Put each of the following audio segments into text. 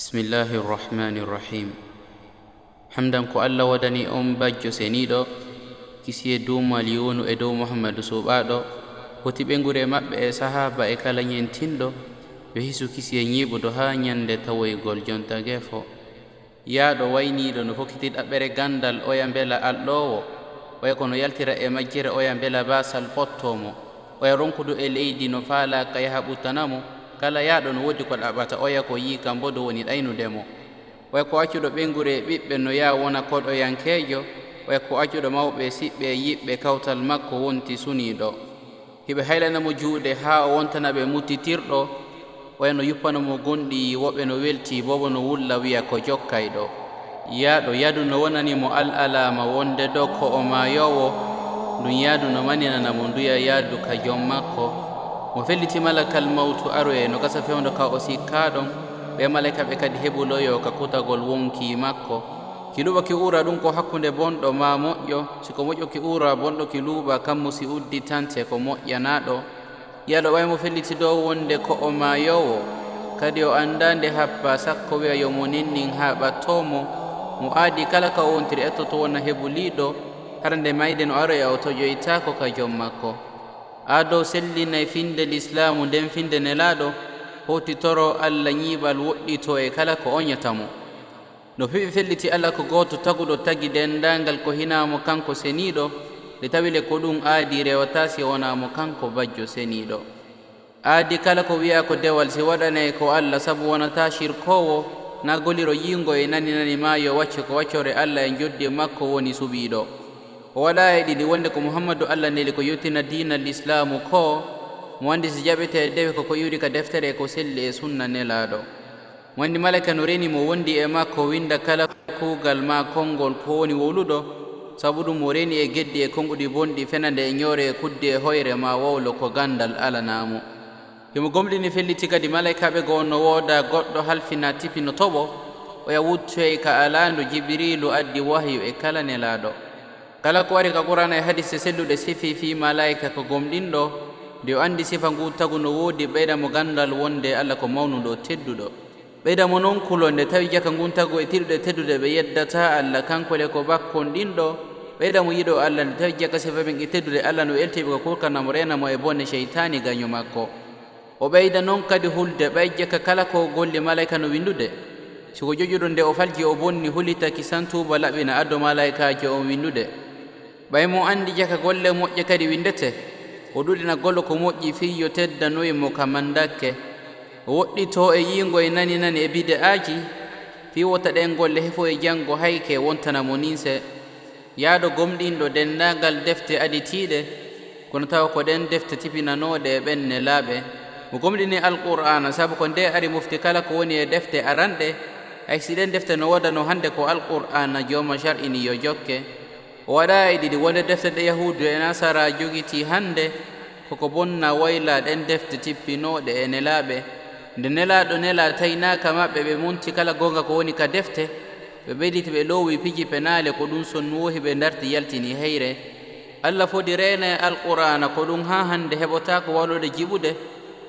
bisimillahi بسم الله الرحمن الرحيم حمدا كو الله ودني أم بجو سنيدو كسي دوما ليونو إدو محمد سوبادو وتبنغوري maɓɓe e sahaba e kala ñentinɗo ɓe hisu kisi e ñiɓudo ha ñande tawoygol jontage fo yaaɗo wayniɗo no fokkiti ɗaɓɓere gandal oya mbela alɗowo oya kono yaltira e majjere oya mbela basal pottomo oya ronkudu e leydi no faalaka yaha ɓuttanamo kala yaaɗo no woodi ko ɗaɓata. Oya ko yii kam bo dow woni ɗaynudemo oya ko accuɗo ɓengure e ɓiɓɓe no yaa wona koɗoyankeejo. Oya ko accuɗo mawɓe siɓɓe e yiɓɓe kawtal makko wonti suniiɗo. Hiɓe haylanamo juuɗe haa o wontana ɓe muttitirɗo no yuppanamo gonɗi woɓe no welti bobo no wulla wiya ko jokkayɗo. Yaaɗo yadu no wonanimo al alama wonde ɗo ko o maayowo. Ndun yaadu no maninanamo nduya yaadu ka jom makko. mo felliti malakal mawtu aroye no gasa fewdo ka o sikkaɗon ɓe malaika ɓe kadi heɓuloyo ka kutagol wonki makko. Ki luɓa ki ura ɗum ko hakkunde bonɗo ma moƴƴo siko moƴƴo ki ura bonɗo ki luuɓa kammu si uddi tante ko moƴƴanaɗo yaɗo ɓaymo felliti dow wonde ko o mayowo kadi o andande happa sakko wiya yomo ninnin ha ɓattomo mo aadi kala ka o wontiri ettoto wona heɓuliɗo hara nde mayde no e o toƴoytako ka joom makko. a dow sellinay finde l'islamu nden finde nelaɗo hotitoro allah ñiiɓal woɗɗito e kala ko oñatamo no fiɓi felliti allah ko gooto taguɗo tagi dendangal ko hinamo kanko seniɗo nde tawile ko ɗum aadi rewata si wonamo kanko bajjo seniɗo. Aadi kala ko wiya ko dewal si waɗanayi ko allah sabu wonata shirkowo na goliro yingo e nani nani ma wacce ko waccore allah e joddi makko woni suɓiɗo o wala e ɗiɗi wonde ko mouhammadou allah neli ko yettina dina l' islamu ko mo wandi si jaɓete dewe koko yuri ka deftere ko selli e sunna nelaɗo mo wandi malaika no reni mo wondi e makko winda kala kuugal ma konngol ko woni wowluɗo sabu ɗum mo reni e geddi e konguɗi bonɗi fenande e ñoore e kuddi e hoyre ma wowlo ko gandal alanamo yomo gomɗini felliti kadi malaikaɓe goo no wooda goɗɗo halfina tipi no toɓo oya wuttoy ka alandu jibrilu addi wahyu e kala nelaɗo kala ko wari ka qur'ana e hadise selluɗe sifi fi malaika ko gomɗinɗo nde o andi sifa ngu tagu no woodi ɓeyda mo gandal wonde allah ko mawnuɗo tedduɗo. Ɓeyda mo noon kulo nde tawi jaka ngun tagu e tiɗuɗe tedduɗe ɓe yeddata allah kankole ko bakkon ɗinɗo ɓeyda mo yiɗo allah nde tawi jaka sifa ɓen e tedduɗe allah no weltiɓe ko kurkanamo renamo e bone cheytani gaño makko. O ɓeyda noon kadi hulde ɓay jaka kala ko golli malaika no windude siko joƴuɗo nde o falji o bonni hulitaki santuba laɓina addo malaikaji on windude ɓay mo anndi jaka golle moƴƴe kadi windete o ɗuɗina golo ko moƴƴi fii yo teddanoyi mo ka mandakke. O woɗɗito e yiingo e nani nani e bide aaji fii wota ɗen golle hefo e janngo hayke wontana mo ninse yahdo gomɗinɗo denndaangal defte aditiiɗe kono tawa ko ɗen defte tipinanooɗe e ɓenne laaɓe. Mo gomɗini alqur'ana sabu ko nde ari mofti kala ko woni e defte aranɗe hay si ɗen defte no wodano hannde ko alqur'ana jooma shar'ini yo jokke. o waɗa e ɗiɗi wonde defte ɗe yahudu e nasara jogiti hannde koko bonna wayla ɗen defte tippinoɗe e nelaɓe. Nde nelaɗo nela taynaka maɓɓe ɓe monti kala gonga ko woni ka defte ɓe ɓeyditi ɓe lowi piji penale ko ɗum sonnohi ɓe darti yaltini heyre. Allah foti rena e alqur'ana ko ɗum ha hande heɓota ko waɗode jiɓude.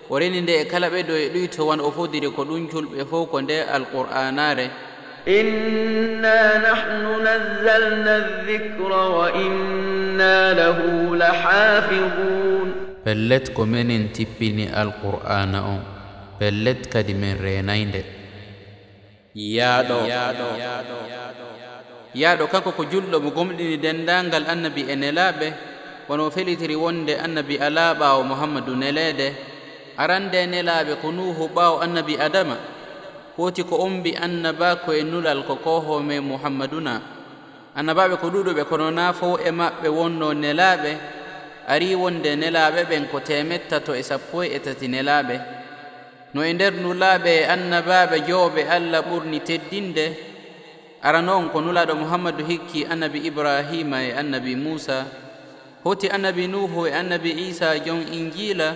O reni nde e kala ɓeɗo e ɗuyto wan o fodiri ko ɗum julɓe fof ko nde alqur'anare. إنا نحن نزلنا الذكر وإنا له لحافظون pellet ko menen tippini alqur'ana on. Pellet kadi men renaynde yaaɗo yaaɗo kanko ko julɗo mo gomɗini dendangal annabi e nelaɓe wono felitiri wonde annabi ala ɓawo mouhammadou neleede. Arande e nelaɓe ko nuhu ɓawo annabi adama. hoti ko ombi annabako e nulal ko kohome muhammaduna. Annabaɓe ko ɗuɗuɓe kono na fof e maɓɓe wonno nelaɓe ari wonde nelaɓe ɓen ko temettato e sappo e tati nelaɓe no e nder nulaɓe e annabaɓe jowɓe allah ɓurni teddinde arano on ko nulaɗo muhammadu hikki annabi ibrahima e annabi musa hoti annabi nuhu e annabi isa jon injila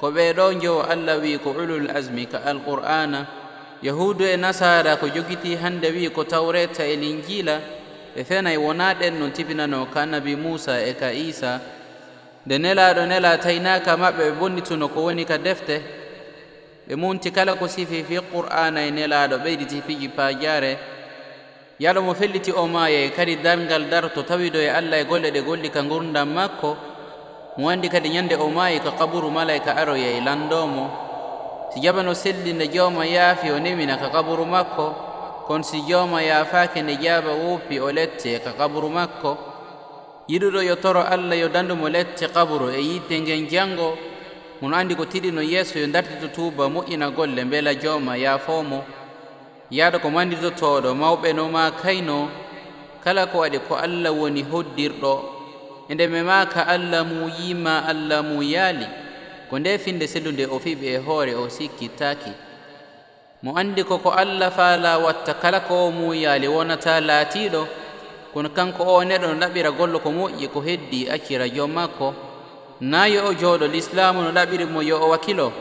ko ɓeɗo jowo allah wi ko ulul asmi ka alqur'ana yahudu e nasara ko jogiti hande wi ko tawreta e linjila ɓe fenay wona ɗen no tibinano ka annabi musa e ka isa. Nde nelaɗo nela taynaka maɓɓe ɓe bonnituno ko woni ka defte. Ɓe munti kala ko sifi fi qur'ana e nelaɗo ɓeyditi piji pajare. Yaɗo mo felliti o maaye kadi dargal darto tawido e allah e golle ɗe golli ka gurdam makko. Mo andi kadi ñande o maayi e ka kaburu malaika aroya e landomo. si jabano selli nde jawma yaafi o nemina ka kaburu makko kono si jawma yaafaaki nde jaaba wuppi o lette ka kaburu makko. Yiɗuɗo yo toro allah yo dandumo lette kaburu e yidde ngen janngo mono anndi ko tiɗino yeeso yo dartito tuuba moƴƴina golle mbela jawma yaafomo yaaɗo ko manditotoɗo mawɓe no ma kayno kala ko waɗi ko allah woni hoddirɗo. E nde me memaka allah muyima allah muyaali ko nde finde sellunde o fiɓe e hoore o sikkittaki mo andi koko allah faala watta kala ko o muyaali wonata laatiɗo kono kanko o neɗo no ɗaɓira gollo ko moƴƴi ko heddi akirajo makko na yo o jooɗo l'islamu no ɗaɓiri mo yo o wakkilo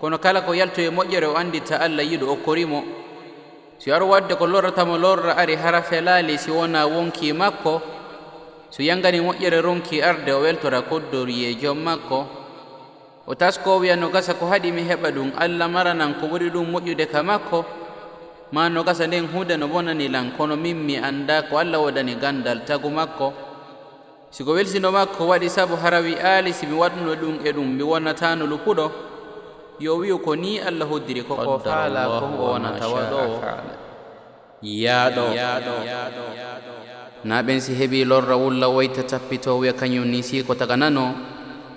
kono kala ko yalto e moƴƴere o andita allah yiɗo o korimo si ar wadde ko lorratamo lorra ari hara felaali si wona wonki makko so yangani moƴƴere ronki arde o weltora koddoriyejo makko o tasko wiya no gasa ko haɗi mi heɓa ɗum allah maranan ko ɓuri ɗum moƴƴude ka makko. Ma no gasa nden huude no bonani lan kono min mi annda ko allah waɗani gandal tagu makko. Siko welsino makko waɗi sabu harawi aali simi waɗuno ɗum e ɗum mi wonnatano lupuɗo. Yo wiyo ko ni allah hoddiri koko faala ko o wonata waɗowo yaaɗo. Na ɓen si heeɓi lorra wulla woyta tappito wiya kañum ni siko taganano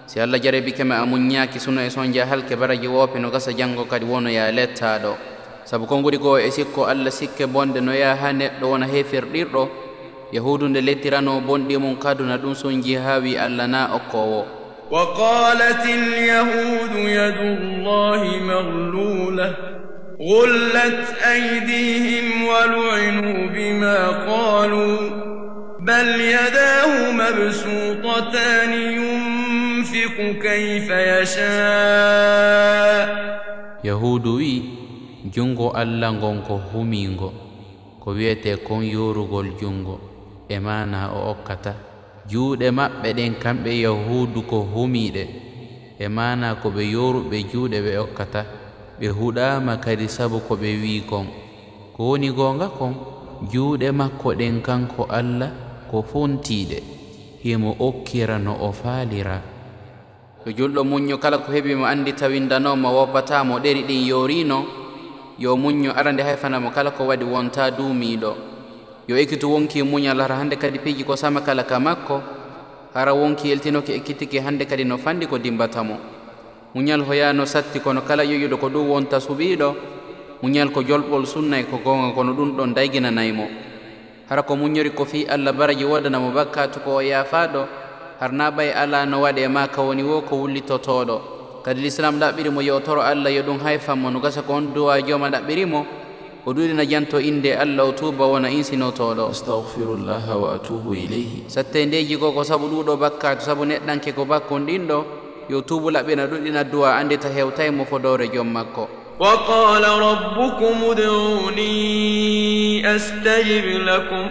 si allah jarebi keme a muññaaki suno e son jaha halke baraji woope no gasa janngo kadi wono ya lettaaɗo sabu ko nguri goo e sikko allah sikke bonde no yaha ha neɗɗo wona heefirɗirɗo yahudunde lettirano bonɗi mum kaduna ɗum son jiha wi allah na okkowo. وقالت اليهود يد الله مغلولة غلت أيديهم ولعنوا بما قالوا بل يداه مبسوطتان ينفق كيف يشاء يهود وي jungo allah ngon ko humingo ko wiyete kon yorugol jungo e mana o okkata juuɗe maɓɓe ɗen kamɓe yahudu ko humiɗe e mana ko ɓe yoruɓe juuɗe ɓe okkata ɓe huɗama kadi sabu ko ɓe wi kon ko woni gonga kon juuɗe makko ɗen kanko allah ko fontiɗe himo okkira no o faalira yo julɗo muñño kala ko heɓi mo anndi tawindanomo woppatamo ɗeri ɗin yorino yo muñño arande hayfanamo kala ko waɗi wonta duumiiɗo. Yo ekkitu wonki muñal hara hannde kadi piiji ko sama kala ka makko hara wonki yeltinoki ekkitiki hannde kadi no fanndi ko dimbatamo muñal hoyano satti kono kala yoyuɗo ko ɗum wonta suɓiiɗo muñal ko jolɓol sunnay ko gonga kono ɗum ɗon dayginanaymo hara ko muñori ko fii allah baraji waɗanamo bakkatu ko o yaafaɗo harna ɓay ala no waɗe ma ka woni wo ko wullitotoɗo kadi l'islam ɗaɓɓirimo yo toro allah yo ɗum hayfanmo no gasa ko on duwa joma ɗaɓɓirimo o ɗuɗina janto inde allah o tuba wona insinotoɗo astahfirullah wa atubu ilayhi. Satte ndeji go ko saabu ɗuɗo bakkatu saabu neɗɗanke ko bakkon ɗin ɗo yo tubu laɓɓina ɗuɗina duwa andita hewtaymo fodore joom makko. وقال ربكم ادعوني أستجب لكم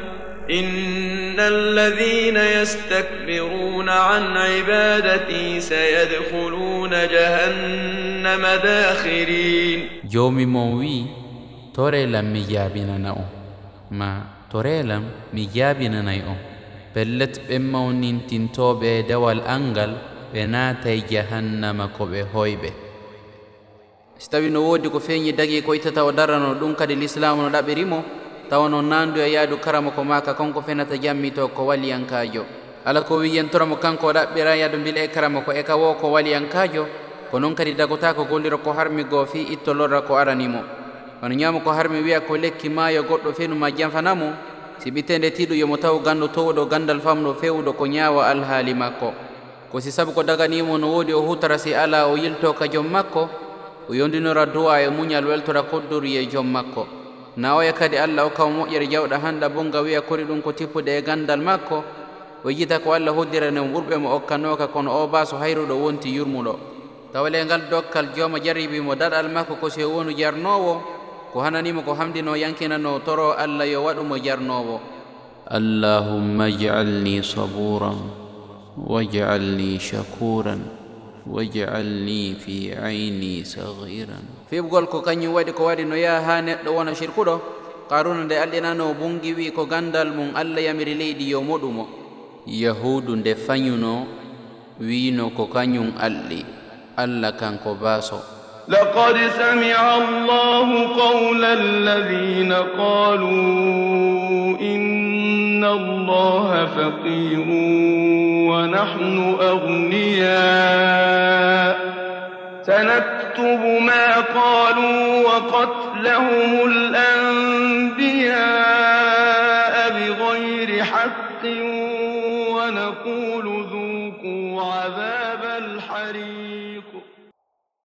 إن الذين يستكبرون عن عبادتي سيدخلون جهنم داخرين. يومي موي on ma torelam mi jaabinanay on pellet بلت بما وننتين angal ɓe naatay jahannama ko ɓe hoyɓe. So tawi no woodi ko feeñi dagi ko ittata o darano ɗum kadi l'islamu no ɗaɓirimo tawa noon nandu e yaadu karama ko maka konko fenata jammito ko waliyankajo ala ko wiyantoramo kanko o ɗaɓɓira yaadu mbila e karama ko e ka wo ko waliyankajo ko noon kadi dagota ko gollira ko harmi goo fi itto lorra ko aranimo. Ono ñaama ko harmi wiya ko lekki maayo goɗɗo fenuma janfanamo si ɓittende tiɗo yomo taw gandu towɗo gandal famɗo fewɗo ko ñaawa alhaali makko. Ko si sabu ko daganimo no woodi o hutara si ala o yilto ka jom makko o yondinora duwa e muñal weltora koddori e joom makko. nawoya kadi allah okkamo moƴƴere jawɗa hanɗa bo nga wiya kori ɗum ko tippude e gandal makko o yita ko allah hoddirani mo ɓurɓe mo okkanoka kono o baso hayruɗo wonti yurmuɗo. Tawale ngal dokkal jooma jaribimo daɗal makko ko so wonu jarnowo ko hananimo ko hamdino yankinano toro allah yo waɗumo jarnowo. Allahumma ij'alni saburan waj'alni shakuran. waj'alni fi ayni sagiran fiɓgol ko kañum waɗi ko waɗi no yaha ha neɗɗo wona sirkuɗo qaruna nde alɗinano bungi wi ko gandal mum allah yamiri leydi yo moɗumo. Yahudu nde fañuno wino ko kañum alɗi. Allah kanko baaso. لقد سمع الله قول الذين قالوا إن الله فقير ونحن أغنياء. سنكتب ما قالوا وقتلهم الآن.